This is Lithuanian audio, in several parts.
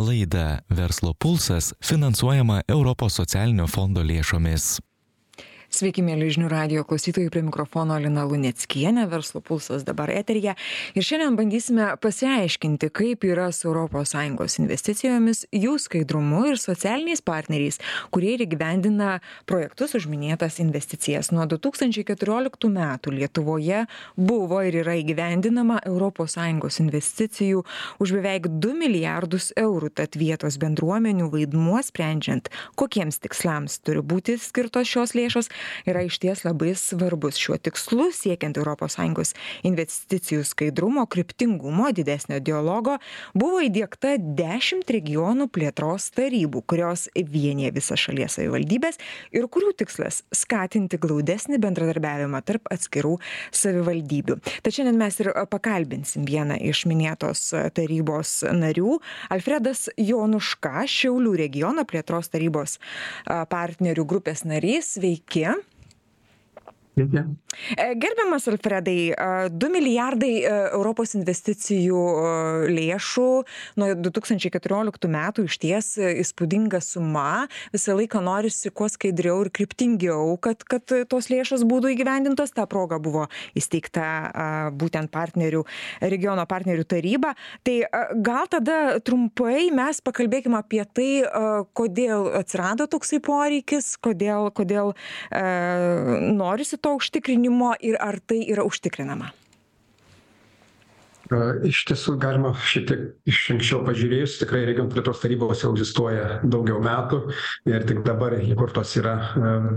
Laida Verslo pulsas finansuojama Europos socialinio fondo lėšomis. Sveiki, mėly žinių radio klausytojai, prie mikrofono Lina Luneckienė, verslo pulsas dabar eterija. Ir šiandien bandysime pasiaiškinti, kaip yra su ES investicijomis, jų skaidrumu ir socialiniais partneriais, kurie ir gyvendina projektus už minėtas investicijas. Nuo 2014 metų Lietuvoje buvo ir yra įgyvendinama ES investicijų už beveik 2 milijardus eurų, tad vietos bendruomenių vaidmuo sprendžiant, kokiems tikslams turi būti skirtos šios lėšos, yra išties labai svarbus šiuo tikslu siekiant sąjungos investicijų skaidrumo kryptingumo didesnio dialogo buvo įdiegta dešimt regionų plėtros tarybų kurios vienija visas šalies savivaldybes ir kurių tikslas skatinti glaudesnį bendradarbiavimą tarp atskirų savivaldybių. Tad šiandien mes ir pakalbinsim vieną iš minėtos tarybos narių alfredas jonuška šiaulių regiono plėtros tarybos partnerių grupės narys. Sveiki Sveiki. E, gerbiamas Alfredai, 2 milijardai e, Europos investicijų e, lėšų nuo 2014 metų iš ties įspūdinga suma. Visą laiką norisi kuo skaidriau ir kryptingiau, kad, kad tos lėšos būtų įgyvendintos. Ta proga buvo įsteigta būtent partnerių, regiono partnerių taryba. Tai gal tada trumpai mes pakalbėkime apie tai, kodėl atsirado toksai poreikis, kodėl, kodėl e, norisi to užtikrinimo ir ar tai yra užtikrinama? Iš tiesų galima šiek tiek iš anksčiau pažiūrėjus, tikrai regionų plėtros tarybos jau egzistuoja daugiau metų ir tik dabar įkurtos yra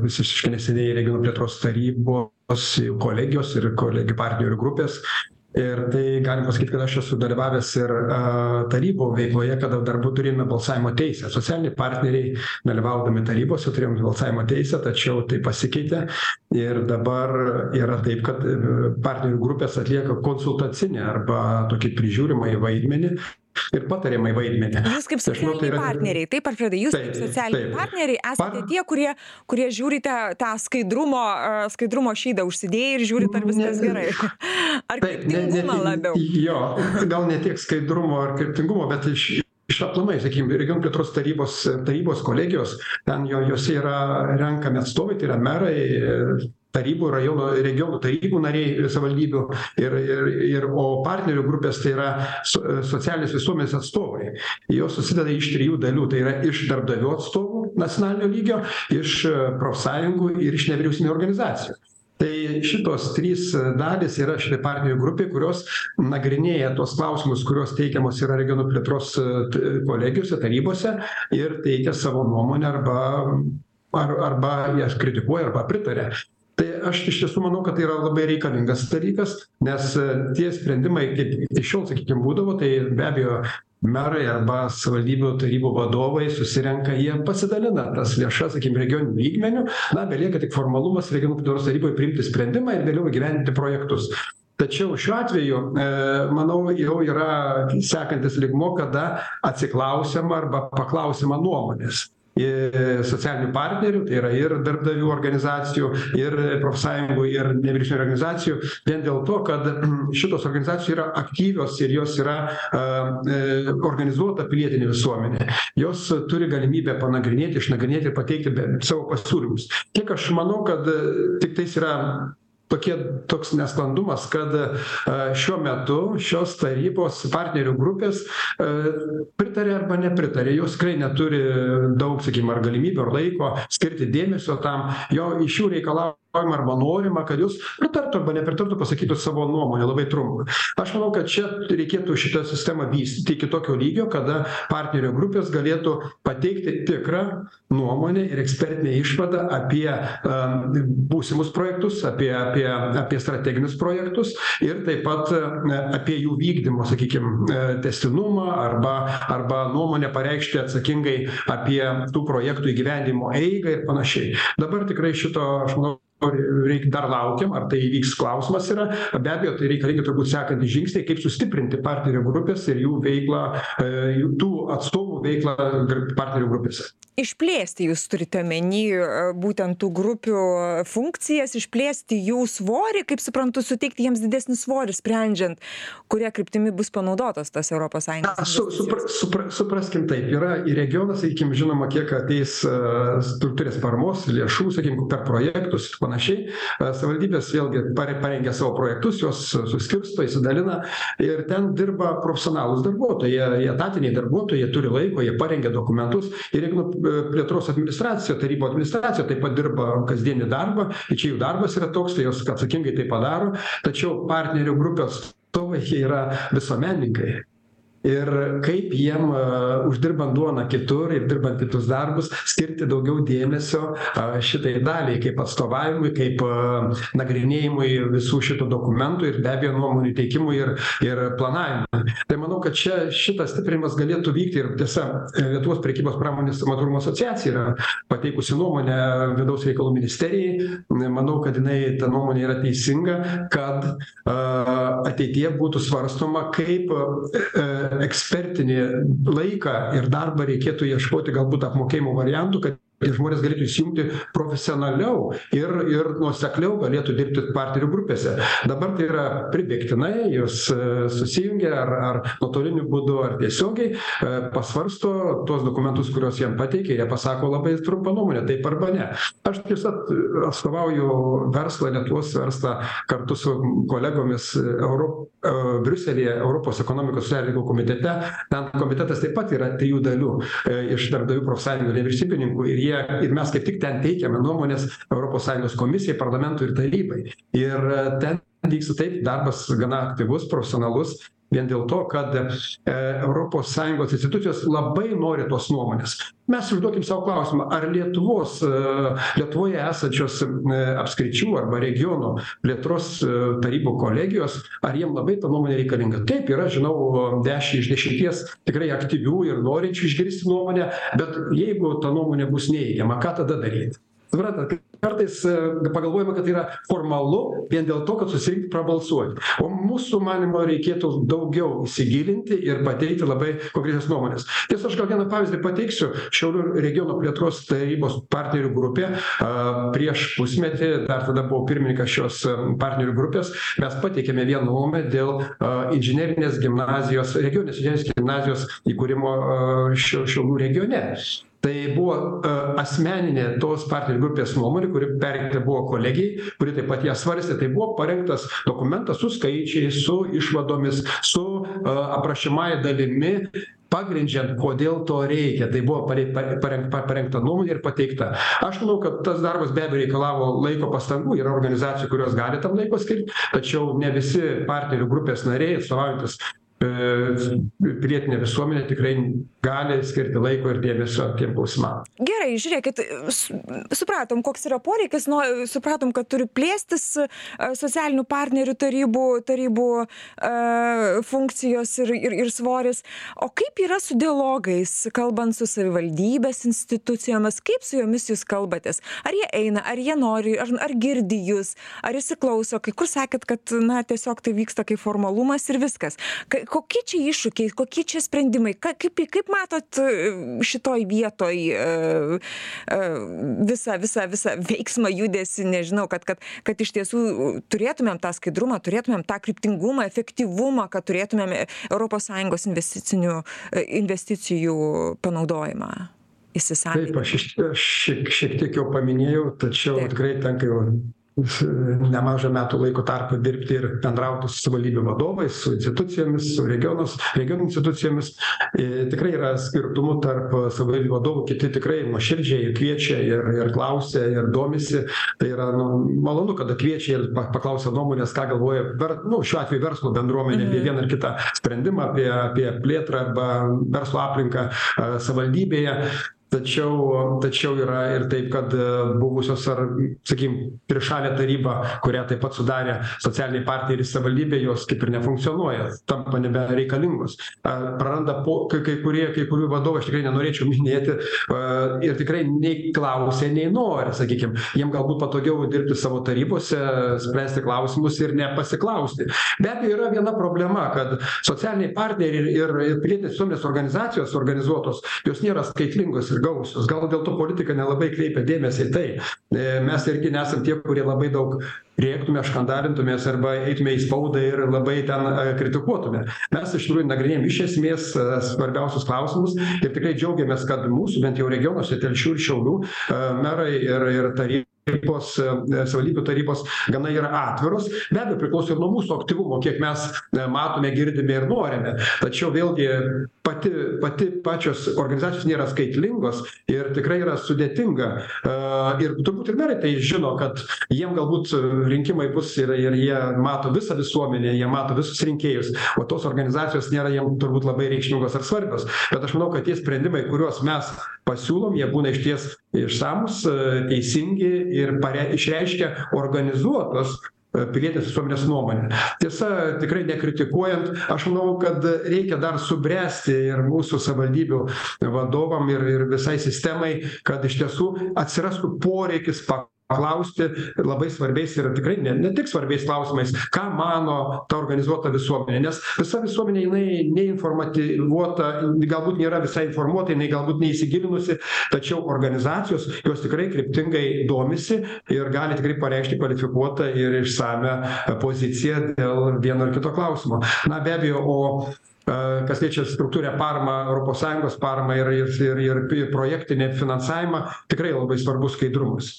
visiškai neseniai regionų plėtros tarybos kolegijos ir kolegijų partnerių grupės ir tai galim pasakyt kad aš esu dalyvavęs ir tarybų veikloje kada dar turėjome balsavimo teisę. Socialiniai partneriai dalyvaudami tarybose turėjom balsavimo teisę tačiau tai pasikeitė. Ir dabar yra taip kad partnerių grupės atlieka konsultacinį arba tokį prižiūrimąjį vaidmenį ir patariamąjį vaidmenį. Jūs kaip socialiniai tai yra... partneriai, taip, Alfredai, jūs taip, kaip socialiniai taip. partneriai esate Par... tie, kurie, kurie žiūrite tą skaidrumo, skaidrumo šydą užsidėję ir žiūrite, ar viskas ne, gerai. Ar kryptingumą labiau? Jo, gal ne tiek skaidrumo ar kryptingumo, bet iš, iš aplamai, sakykime, regionų plėtros tarybos, tarybos kolegijos, ten jo, jose yra renkami atstovai, tai yra merai, tarybų rajono regionų tarybų nariai savivaldybių ir ir ir o partnerių grupės tai yra so socialinės visuomenės atstovai. Jos susideda iš trijų dalių. Tai yra iš darbdavių atstovų nacionalinio lygio iš profsąjungų ir iš nevyriausybinių organizacijų. Tai šitos trys dalys yra šitai partnerių grupei kurios nagrinėja tuos klausimus kuriuos teikiamos yra regionų plėtros kolegijose tarybose ir teikia savo nuomonę arba ar arba jas kritikuoja arba pritaria tai aš iš tiesų manau kad tai yra labai reikalingas dalykas nes tie sprendimai kaip iki šiol sakykim būdavo tai be abejo merai arba savivaldybių tarybų vadovai susirenka jie pasidalina tas lėšas sakykim regioniniu lygmeniu na belieka tik formalumas regionų plėtros taryboj priimti sprendimą ir vėliau įgyvendinti projektus. Tačiau šiuo atveju e manau jau yra sekantis lygmuo kada atsiklausiama arba paklausiama nuomonės socialinių partnerių tai yra ir darbdavių organizacijų ir profsąjungų ir nevyriausybinių organizacijų vien dėl to kad šitos organizacijos yra aktyvios ir jos yra e organizuota pilietinė visuomenė. Jos turi galimybę panagrinėti išnagrinėti ir pateikti savo pasiūlymus. Kiek aš manau kad tiktais yra tokie toks nesklandumas kad šiuo metu šios tarybos partnerių grupės pritaria arba nepritaria jos tikrai neturi daug sakykim ar galimybių ar laiko skirti dėmesio tam. Jo iš jų reikalaujama arba norima kad jos pritartų arba nepritartų pasakytų savo nuomonę labai trumpai. Aš manau kad čia reikėtų šitą sistemą vystyti iki tokio lygio kada partnerių grupės galėtų pateikti tikrą nuomonę ir ekspertinę išvadą apie būsimus projektus apie apie apie strateginius projektus ir taip pat apie jų vykdymo sakykim tęstinumą arba arba nuomonę pareikšti atsakingai apie tų projektų įgyvendinimo eigą ir panašiai. Dabar tikrai šito aš manau reik dar laukiam ar tai įvyks klausimas yra. Be abejo tai reikalingi turbūt sekantys žingsniai kaip sustiprinti partnerių grupes ir jų veiklą jų tų atstovų veiklą partnerių grupėse. Išplėsti jūs turite omeny e, būtent tų grupių funkcijas išplėsti jų svorį kaip suprantu suteikti jiems didesnį svorį sprendžiant kuria kryptimi bus panaudotos tos europos sąjungos su, supra, supra, supraskim taip yra į regioną sakykim žinoma kiek ateis uh, struktūrės paramos lėšų sakykim per projektus ir panašiai uh, savivaldybės vėlgi parengia savo projektus juos suskirsto išsidalina ir ten dirba profesionalūs darbuotojai. Jie, etatiniai darbuotojai jie turi laiko jie parengia dokumentus ir jeigu plėtros administracija tarybų administracija taip pat dirba kasdienį darbą ir čia jų darbas yra toks tai jos atsakingai tai padaro tačiau partnerių grupės atstovai jie yra visuomenininkai ir kaip jiem uždirbant duoną kitur ir dirbant kitus darbus skirti daugiau dėmesio šitai daliai kaip atstovavimui kaip nagrinėjimui visų šitų dokumentų ir be abejo nuomonių teikimui ir ir planavimui. Tai manau kad čia šitas stiprinimas galėtų vykti ir tiesa lietuvos prekybos pramonės amatų rūmų asociacija yra pateikusi nuomonę vidaus reikalų ministerijai. Manau kad jinai ta nuomonė yra teisinga kad ateityje būtų svarstoma kaip ekspertinį laiką ir darbą reikėtų ieškoti galbūt apmokėjimo variantų kad tie žmonės galėtų įsijungti profesionaliau ir ir nuosekliau galėtų dirbti partnerių grupėse. Dabar tai yra pribėgtinai jos susijungia ar ar nuotoliniu būdu ar tiesiogiai pasvarsto tuos dokumentus kuriuos jiem pateikia ir jie pasako labai trumpą nuomonę taip arba ne. Aš tiesa atstovauju verslą lietuvos verslą kartu su kolegomis euro briuselyje europos ekonomikos socialinių komitete. Ten komitetas taip pat yra trijų dalių iš darbdavių profsąjungų nevyriausybininkų ir jie ir mes kaip tik ten teikiame nuomones europos sąjungos komisijai parlamentui ir tarybai. Ir ten vyksta taip darbas gana aktyvus profesionalus vien dėl to kad e europos sąjungos institucijos labai nori tos nuomonės. Mes užduokim sau klausimą ar lietuvos e lietuvoje esančios e apskričių arba regionų plėtros tarybų kolegijos ar jiem labai ta nuomonė reikalinga? Taip yra žinau dešim iš dešimties tikrai aktyvių ir norinčių išgirsti nuomonę bet jeigu ta nuomonė bus neigiama ką tada daryt suprantat kartais pagalvojama kad tai yra formalu vien dėl to kad susirinkt prabalsuot o mūsų manymu reikėtų daugiau įsigilinti ir pateikti labai konkrečias nuomones tiesa aš gal vieną pavyzdį pateiksiu. Šiaulių regiono plėtros tarybos partnerių grupė a prieš pusmetį dar tada buvau pirmininkas šios partnerių grupės mes pateikėme vieną nuomonę dėl a inžinerinės gimnazijos regioninės inžinerinės gimnazijos įkūrimo šia šiaulių regione tai buvo asmeninė tos partnerių grupės nuomonė kuri perrinkta buvo kolegijai kuri taip pat ją svarstė. Tai buvo parengtas dokumentas su skaičiais su išvadomis su aprašomąja dalimi pagrindžiant kodėl to reikia. Tai buvo parei parengta parengta nuomonė ir pateikta. Aš manau kad tas darbas be abejo reikalavo laiko pastangų. Yra organizacijų kurios gali tam laiko skirt tačiau ne visi partnerių grupės nariai atstovaujantys pilietinė visuomenė tikrai gali skirti laiko ir dėmesio tiem klausimam. Gerai, žiūrėkit, supratom, koks yra poreikis, nu, supratom, kad turi plėstis socialinių partnerių tarybų, tarybų uh, funkcijos ir, ir, ir svoris. O kaip yra su dialogais, kalbant su savivaldybės institucijomis, kaip su jomis jūs kalbatės? Ar jie eina, ar jie nori, ar, ar girdi jūs, ar įsiklauso, kai kur sakėt, kad, na, tiesiog tai vyksta kaip formalumas ir viskas. Ka kokie čia iššūkiai kokie čia sprendimai? Ką kaip kaip matot šitoj vietoj visą visą visą veiksmą judesį? Nežinau kad kad kad iš tiesų turėtumėm tą skaidrumą turėtumėm tą kryptingumą efektyvumą kad turėtumėm investicinių investicijų panaudojimą įsisavinimą. Taip aš šiek šiek tiek jau paminėjau tačiau tikrai tenka jau nemažą metų laiko tarpą dirbti ir bendrauti su savivaldybių vadovais su institucijomis su regionus regionų institucijomis. Ir tikrai yra skirtumų tarp savivaldybių vadovų. Kiti tikrai nuoširdžiai ir kviečia ir ir klausia ir domisi. Tai yra nu malonu kada kviečia ir paklausia nuomonės ką galvoja ver nu šiuo atveju verslo bendruomenė apie vieną ar kitą sprendimą apie apie plėtrą arba verslo aplinką savivaldybėje tačiau tačiau yra ir taip kad buvusios ar sakykim trišalė taryba kurią taip pat sudarė socialiniai partneriai savivaldybėj jos kaip ir nefunkcionuoja tampa nebereikalingos. A praranda po kai kai kurie kai kurių vadovų aš tikrai nenorėčiau minėti a ir tikrai nei klausia nei nori sakykim. Jiem galbūt patogiau dirbti savo tarybose spręsti klausimus ir nepasiklausti. Be abejo yra viena problema kad socialiniai partneriai ir ir pilietinės visuomenės organizacijos organizuotos jos nėra skaitlingos ir gausios gal dėl to politikai nelabai kreipia dėmesį į tai. E, mes irgi nesam tie kurie labai daug rėktume škandalintumės arba eitume į spaudą ir labai ten e, kritikuotume. Mes iš tikrųjų nagrinėjam iš esmės e, svarbiausius klausimus ir tikrai džiaugiamės kad mūsų bent jau regionuose telšių ir šiaulių merai ir ir taryba tarybos savivaldybių tarybos gana yra atviros. Be abejo priklauso ir nuo mūsų aktyvumo kiek mes matome girdime ir norime. Tačiau vėlgi pati pati pačios organizacijos nėra skaitlingos ir tikrai yra sudėtinga. Ir turbūt ir merai tai žino kad jiem galbūt rinkimai bus ir ir jie mato visą visuomenę jie mato visus rinkėjus o tos organizacijos nėra jiem turbūt labai reikšmingos ar svarbios. Bet aš manau kad tie sprendimai kuriuos mes pasiūlom jie būna išties išsamūs teisingi ir pare išreiškia organizuotos pilietinės visuomenės nuomonę. Tiesa tikrai nekritikuojant aš manau kad reikia dar subręsti ir mūsų savivaldybių vadovam ir ir visai sistemai kad iš tiesų atsirastų poreikis pa klausti labai svarbiais ir tikrai ne ne tik svarbiais klausimais ką mano ta organizuota visuomenė nes visa visuomenė jinai neinformativuota galbūt nėra visai informuota jinai galbūt neįsigilinusi tačiau organizacijos jos tikrai kryptingai domisi ir gali tikrai pareikšti kvalifikuotą ir išsamią poziciją dėl vieno ar kito klausimo. Na be abejo o kas liečia struktūrinę paramą europos sąjungos paramą ir ir ir ir projektinį finansavimą tikrai labai svarbus skaidrumas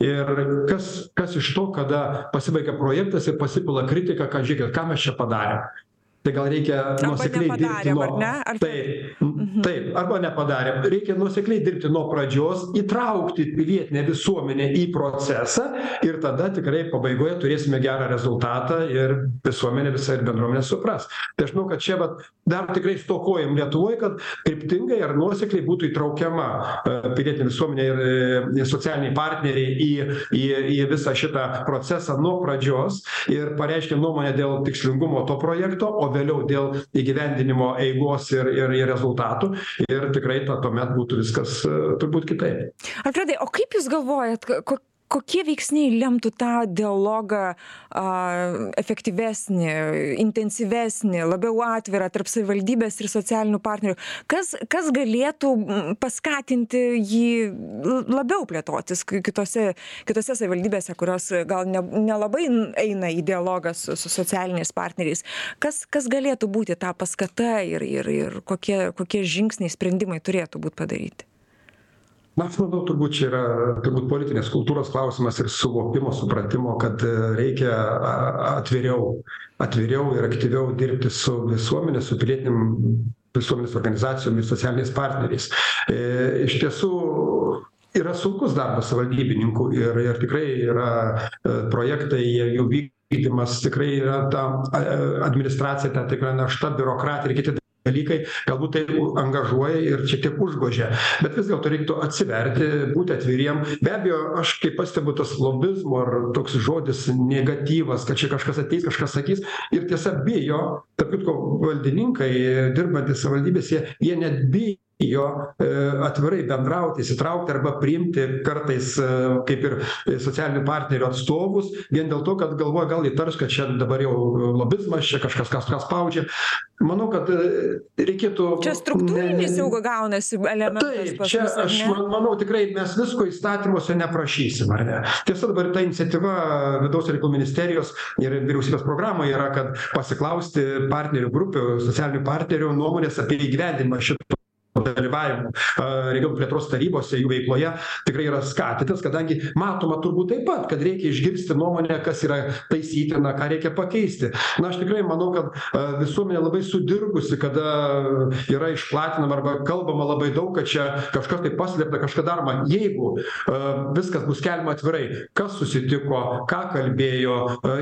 ir kas kas iš to kada pasibaigia projektas ir pasipila kritika kad žiūrėkit ką mes čia padarėm tai gal reikia nuosekliai dirbti nuo taip mhm. taip arba nepadarėm. Reikia nuosekliai dirbti nuo pradžios įtraukti pilietinę visuomenę į procesą ir tada tikrai pabaigoje turėsime gerą rezultatą ir visuomenė visa ir bendruomenė supras. Tai aš manau kad čia vat dar tikrai stokojam lietuvoj kad kryptingai ar nuosekliai būtų įtraukiama e, pilietinė visuomenė ir ir socialiniai partneriai į į į visą šitą procesą nuo pradžios ir pareiškia nuomonę dėl tikslingumo to projekto o vėliau dėl įgyvendinimo eigos ir ir ir rezultatų. Ir tikrai tuomet būtų viskas e, turbūt kitaip. Alfredai o kaip jūs galvojat ko kokie veiksniai lemtų tą dialogą a efektyvesnį intensyvesnį labiau atvirą tarp savivaldybės ir socialinių partnerių? Kas kas galėtų paskatinti jį labiau plėtotis kitose kitose savivaldybėse kurios gal ne nelabai eina į dialogą su su socialiniais partneriais? Kas kas galėtų būti ta paskata ir ir ir kokie kokie žingsniai sprendimai turėtų būt padaryti na aš manau turbūt čia yra turbūt politinės kultūros klausimas ir suvokimo supratimo kad e, reikia atviriau atviriau ir aktyviau dirbti su visuomene su pilietinėm visuomenės organizacijomis socialiniais partneriais. E, iš tiesų yra sunkus darbas savivaldybininkų ir ir tikrai yra e, projektai jie jų vykdymas tikrai yra ta administracija tam tikra našta biurokratija ir kiti dalykai galbūt tai angažuoja ir šiek tiek užgožia. Bet vis dėlto reiktų atsiverti būti atviriem. Be abejo aš kai pastebiu tas lobizmo ar toks žodis negatyvas kad čia kažkas ateis kažkas sakys. Ir tiesa bijo tarp kitko valdininkai dirbantys savivaldybėse jie net bijo jo e, atvirai bendrauti įsitraukti arba priimti kartais e, kaip ir socialinių partnerių atstovus vien dėl to kad galvoja gal įtars kad čia dabar jau lobizmas čia kažkas kažką spaudžia. Manau kad e, reikėtų čia struktūrinis jau gaunasi elementas taip čia aš manau tikrai mes visko įstatymuose neprašysim ar ne? Tiesa dabar ta iniciatyva vidaus reikalų ministerijos ir vyriausybės programoje yra kad pasiklausti partnerių grupių socialinių partnerių nuomonės apie įgyvendinimą šito dalyvavimu regionų plėtros tarybose jų veikloje tikrai yra skatintas kadangi matoma turbūt taip pat kad reikia išgirsti nuomonę kas yra taisytina ką reikia pakeisti. Na aš tikrai manau kad visuomenė labai sudirgusi kada yra išplatinama arba kalbama labai daug kad čia kažkas tai paslėpta kažką daroma. Jeigu viskas bus skelbiama atvirai kas susitiko ką kalbėjo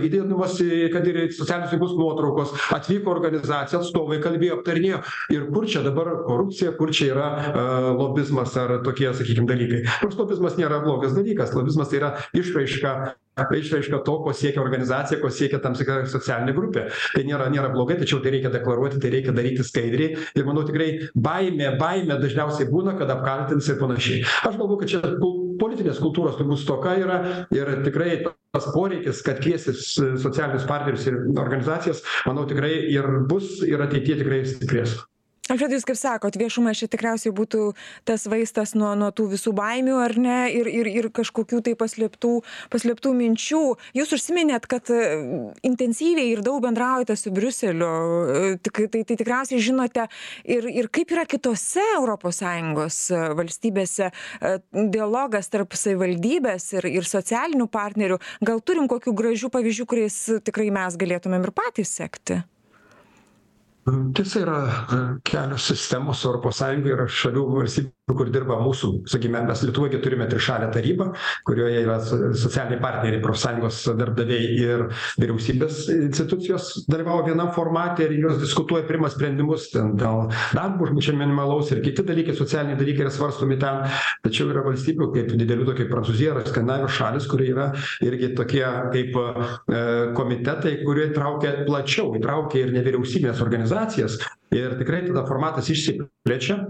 įdėdamos į kad ir į socialinius tinklus nuotraukos atvyko organizacijų atstovai kalbėjo aptarinėjo. Ir kur čia dabar korupcija kur čia yra lobizmas ar tokie sakykim dalykai. Nors lobizmas nėra blogas dalykas. Lobizmas tai yra išraiška išraiška to ko siekia organizacija ko siekia tam tikra socialinė grupė. Tai nėra nėra blogai tačiau tai reikia deklaruoti tai reikia daryti skaidriai. Ir manau tikrai baimė baimė dažniausiai būna kad apkaltins ir panašiai. Aš galvoju kad čia kul politinės kultūros turbūt stoka yra ir tikrai tas poreikis kad kviestis socialinius partnerius ir organizacijas manau tikrai ir bus ir ateityje tikrai stiprės alfredai jūs kaip sakot viešumas čia tikriausiai būtų tas vaistas nuo nuo tų visų baimių ar ne? Ir ir ir kažkokių tai paslėptų paslėptų minčių. Jūs užsiminėt kad e, intensyviai ir daug bendraujate su briuseliu. E, tik tai tai tikriausiai žinote ir ir kaip yra kitose europos sąjungos e, valstybėse dialogas tarp savivaldybės ir ir socialinių partnerių. Gal turim kokių gražių pavyzdžių kuriais tikrai mes galėtumėm ir patys sekti tiesa yra kelios sistemos europos sąjungoj yra šalių valstybių kur dirba mūsų sakykime mes lietuvoj gi turime trišalę tarybą kurioje yra socialiniai partneriai profsąjungos darbdaviai ir vyriausybės institucijos dalyvauja vienam formate ir jos diskutuoja priima sprendimus ten dėl darbo užmokesčio minimalaus ir kiti dalykai socialiniai dalykai yra svarstomi ten. Tačiau yra valstybių kaip didelių tokių kaip prancūzija ar skandinavijos šalys kur yra irgi tokie kaip e, komitetai kurie įtraukia plačiau įtraukia ir nevyriausybines organizacijas. Ir tikrai tada formatas išsiplečia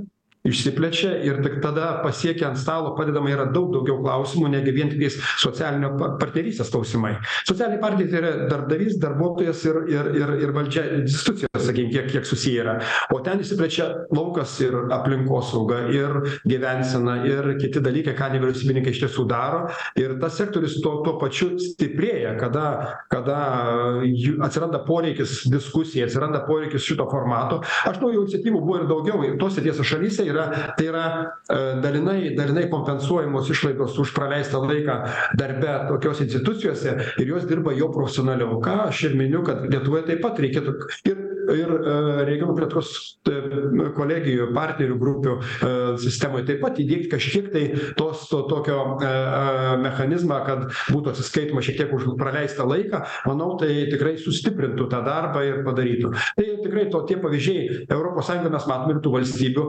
išsiplečia ir tik tada pasiekę ant stalo padedama yra daug daugiau klausimų negi vien tiktais socialinio partnerystės klausimai. Socialiniai partneriai tai yra darbdavys darbuotojas ir ir ir ir valdžia institucijos sakykim kiek kiek susiję yra. O ten išsiplečia laukas ir aplinkosauga ir gyvensena ir kiti dalykai ką nevyriausybininkai iš tiesų daro. Ir tas sektorius tuo tuo pačiu stiprėja kada kada jų atsiranda poreikis diskusijai atsiranda poreikis šito formato. Aš manau iniciatyvų buvo ir daugiau. Ir tose tiesa šalyse yra tai yra e, dalinai dalinai kompensuojamos išlaidos už praleistą laiką darbe tokiose institucijose ir jos dirba jau profesionaliau. Ką aš ir miniu kad lietuvoje taip pat reikėtų ir ir e, regionų plėtros e, kolegijų partnerių grupių sistemoj taip pat įdiegt kažkiek tai tos to tokio mechanizmą kad būtų atsiskaitoma šiek tiek už praleistą laiką manau tai tikrai sustiprintų tą darbą ir padarytų. Tai tikrai to tie pavyzdžiai europos sąjungoj mes matom ir tų valstybių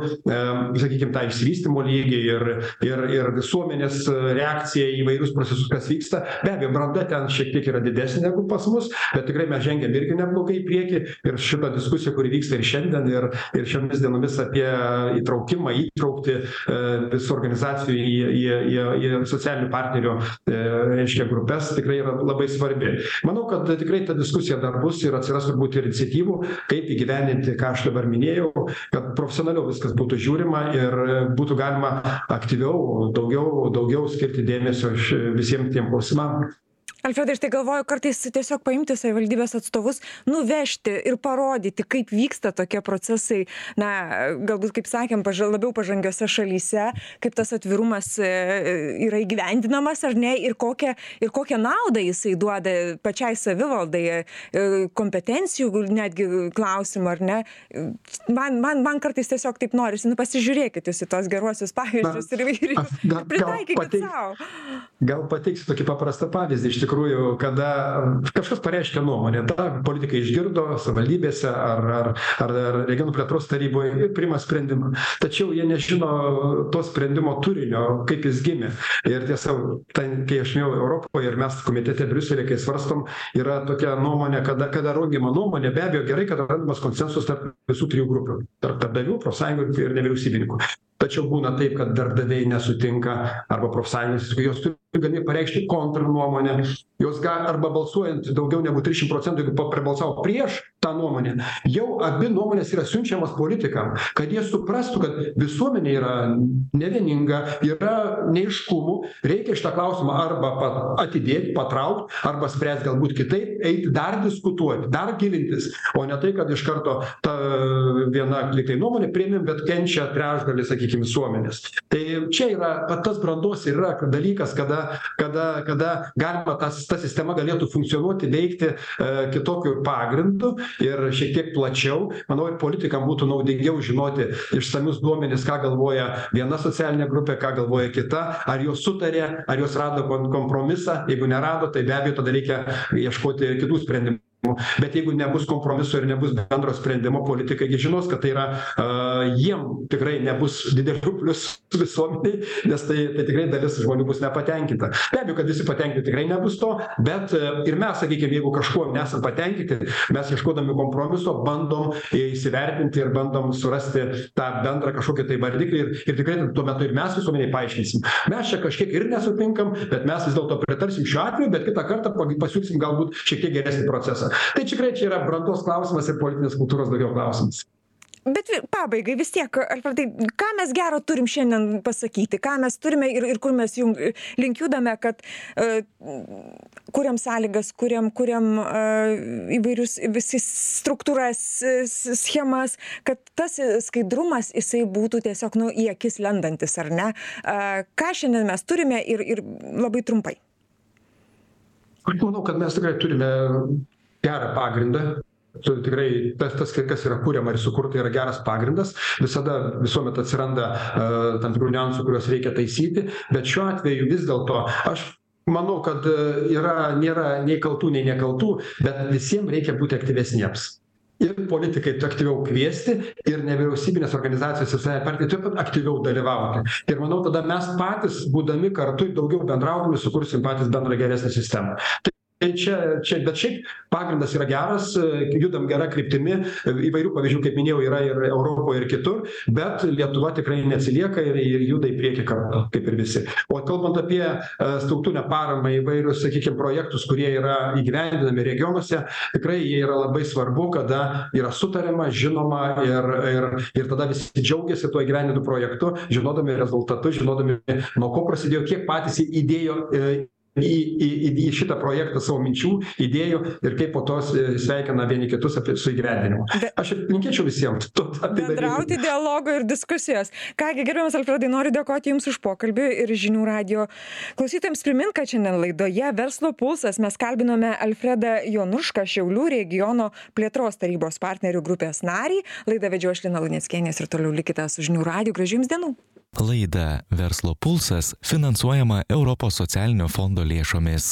sakykim tą išsivystymo lygį ir ir ir visuomenės reakciją į įvairius procesus kas vyksta. Be abejo branda ten šiek tiek yra didesnė negu pas mus bet tikrai mes žengiam irgi neblogai į priekį ir šita diskusija kuri vyksta ir šiandien ir ir šiomis dienomis apie įtraukimą įtrauktį e, visų organizacijų į į į į socialinių partnerių e, reiškia grupes tikrai yra labai svarbi. Manau kad tikrai ta diskusija dar bus ir atsiras turbūt ir iniciatyvų kaip įgyvendinti ką aš dabar minėjau kad profesionaliau viskas būtų žiūrima ir būtų galima aktyviau daugiau daugiau skirti dėmesio visiem tiem klausimam alfredai aš tai galvoju kartais tiesiog paimti savivaldybės atstovus nuvežti ir parodyti kaip vyksta tokie procesai. Na galbūt kaip sakėm paža labiau pažangiose šalyse kaip tas atvirumas e, yra įgyvendinamas ar ne ir kokią ir kokią naudą jisai duoda pačiai savivaldai e, kompetencijų netgi klausimu ar ne. Man man man kartais tiesiog taip norisi nu pasižiūrėkit jūs į tuos geruosius pavyzdžius ir ir pritaikykit sau. gal pateiksiu tokį paprastą pavyzdį. Iš tikrųjų tikrųjų kada kažkas pareiškia nuomonę tą politikai išgirdo savivaldybėse ar ar ar regionų plėtros taryboj ir priima sprendimą. Tačiau jie nežino to sprendimo turinio kaip jis gimė. Ir tiesa ten kai aš minėjau europoj ir mes komitete briusely kai svarstom yra tokia nuomonė kada kada rengiama nuomonė be abejo gerai kad randamas konsensusas tarp visų trijų grupių tarp darbdavių profsąjungų ir nevyriausybininkų tačiau būna taip kad darbdaviai nesutinka arba profsąjungos jos turi gali pareikšti kontrnuomonę. Jos gali arba balsuojant daugiau negu trisdešim procentų jeigu prabalsavo prieš tą nuomonę jau abi nuomonės yra siunčiamos politikam kad jie suprastų kad visuomenė yra nevieninga yra neaiškumų reikia šitą klausimą arba pa atidėt patraukt arba spręst galbūt kitaip eiti dar diskutuoti dar gilintis o ne tai kad iš karto ta viena lygtai nuomonė priėmėm bet kenčia trečdalis sakykim visuomenės. Tai čia yra va tas brandos ir yra dalykas kada kada kada galima tas ta sistema galėtų funkcionuoti veikti e, kitokiu pagrindu ir šiek tiek plačiau. Manau ir politikam būtų naudingiau žinoti išsamius duomenis ką galvoja viena socialinė grupė ką galvoja kita ar jos sutarė ar jos rado kompromisą. Jeigu nerado tai be abejo tada reikia ieškoti kitų sprendimų bet jeigu nebus kompromiso ir nebus bendro sprendimo politikai gi žinos kad tai yra a jiem tikrai nebus didelių pliusų visuomenei nes tai tai tikrai dalis žmonių bus nepatenkinta. Be abejo kad visi patenkinti tikrai nebus to bet ir mes sakykim jeigu kažkuo nesam patenkinti mes ieškodami kompromiso bandom įsivertinti ir bandom surasti tą bendrą kažkokį tai vardiklį ir ir tikrai tuo metu ir mes visuomenei paaiškinsim. Mes čia kažkiek ir nesutinkam bet mes vis dėlto pritarsim šiuo atveju bet kitą kartą pasiūlysim galbūt šiek tiek geresnį procesą tai tikrai čia yra brandos klausimas ir politinės kultūros daugiau klausimas. Bet pabaigai vis tiek alfredai ką mes gero turim šiandien pasakyti? Ką mes turime ir ir kur mes jum link judame kad a kuriam sąlygas kuriam kuriam a įvairius visi struktūras schemas kad tas skaidrumas jisai būtų tiesiog nu į akis lendantis ar ne? A ką šiandien mes turime ir ir labai trumpai. Aš manau kad mes tikrai turime gerą pagrindą. Tu tikrai tas tas kas yra kuriama ir sukurta yra geras pagrindas. Visada visuomet atsiranda a tam tikrų niuansų kuriuos reikia taisyti. Bet šiuo atveju vis dėlto aš manau kad yra nėra nei kaltų nei nekaltų bet visiem reikia būti aktyvesniems. Ir politikai aktyviau kviesti ir nevyriausybinės organizacijos socialinė partija taip pat aktyviau dalyvauti. Ir manau tada mes patys būdami kartu daugiau bendraudami sukursim patys bendrą geresnę sistemą. Tai tai čia čia bet šiaip pagrindas yra geras judam gera kryptimi įvairių pavyzdžių kaip minėjau yra ir europoj ir kitur bet lietuva tikrai neatsilieka ir ir juda į priekį kartu kaip ir visi. O kalbant apie struktūrinę paramą įvairius sakykim projektus kurie yra įgyvendinami regionuose tikrai jie yra labai svarbu kada yra sutariama žinoma ir ir ir tada visi džiaugiasi tuo įgyvendintu projektu žinodami rezultatus žinodami nuo ko prasidėjo kiek patys įdėjo į į į į šitą projektą savo minčių idėjų ir kaip po to sveikina vieni kitus apie su įgyvendinimu. Aš linkėčiau visiems to bendrauti dialogo ir diskusijos. Ką gi gerbiamas alfredai noriu dėkoti jums už pokalbį ir žinių radijo klausytojams. Primint kad šiandien laidoje verslo pulsas mes kalbinome alfredą jonušką šiaulių regiono plėtros tarybos partnerių grupės narį. Laidą vedžiau aš lina luneckienė ir toliau likite su žinių radiju. Gražių jums dienų Laida Verslo pulsas finansuojama Europos socialinio fondo lėšomis.